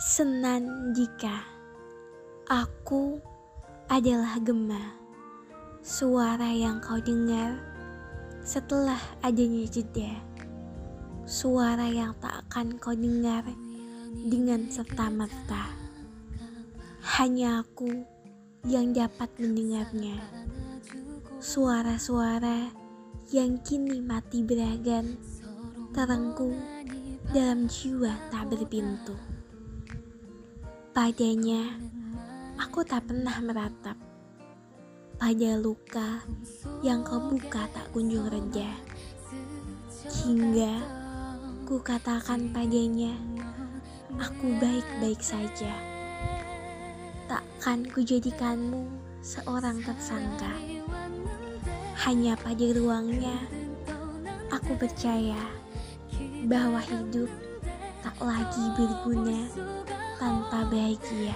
Senan jika aku adalah gema, suara yang kau dengar setelah adanya jeda, suara yang tak akan kau dengar dengan serta-merta. Hanya aku yang dapat mendengarnya. Suara-suara yang kini mati beragan, terenggung dalam jiwa tak berpintu. Padanya, aku tak pernah meratap. Pada luka yang kau buka tak kunjung reda. Hingga ku katakan padanya, aku baik-baik saja. Takkan ku jadikanmu seorang tersangka. Hanya pada ruangnya, aku percaya bahwa hidup lagi berguna tanpa bahagia.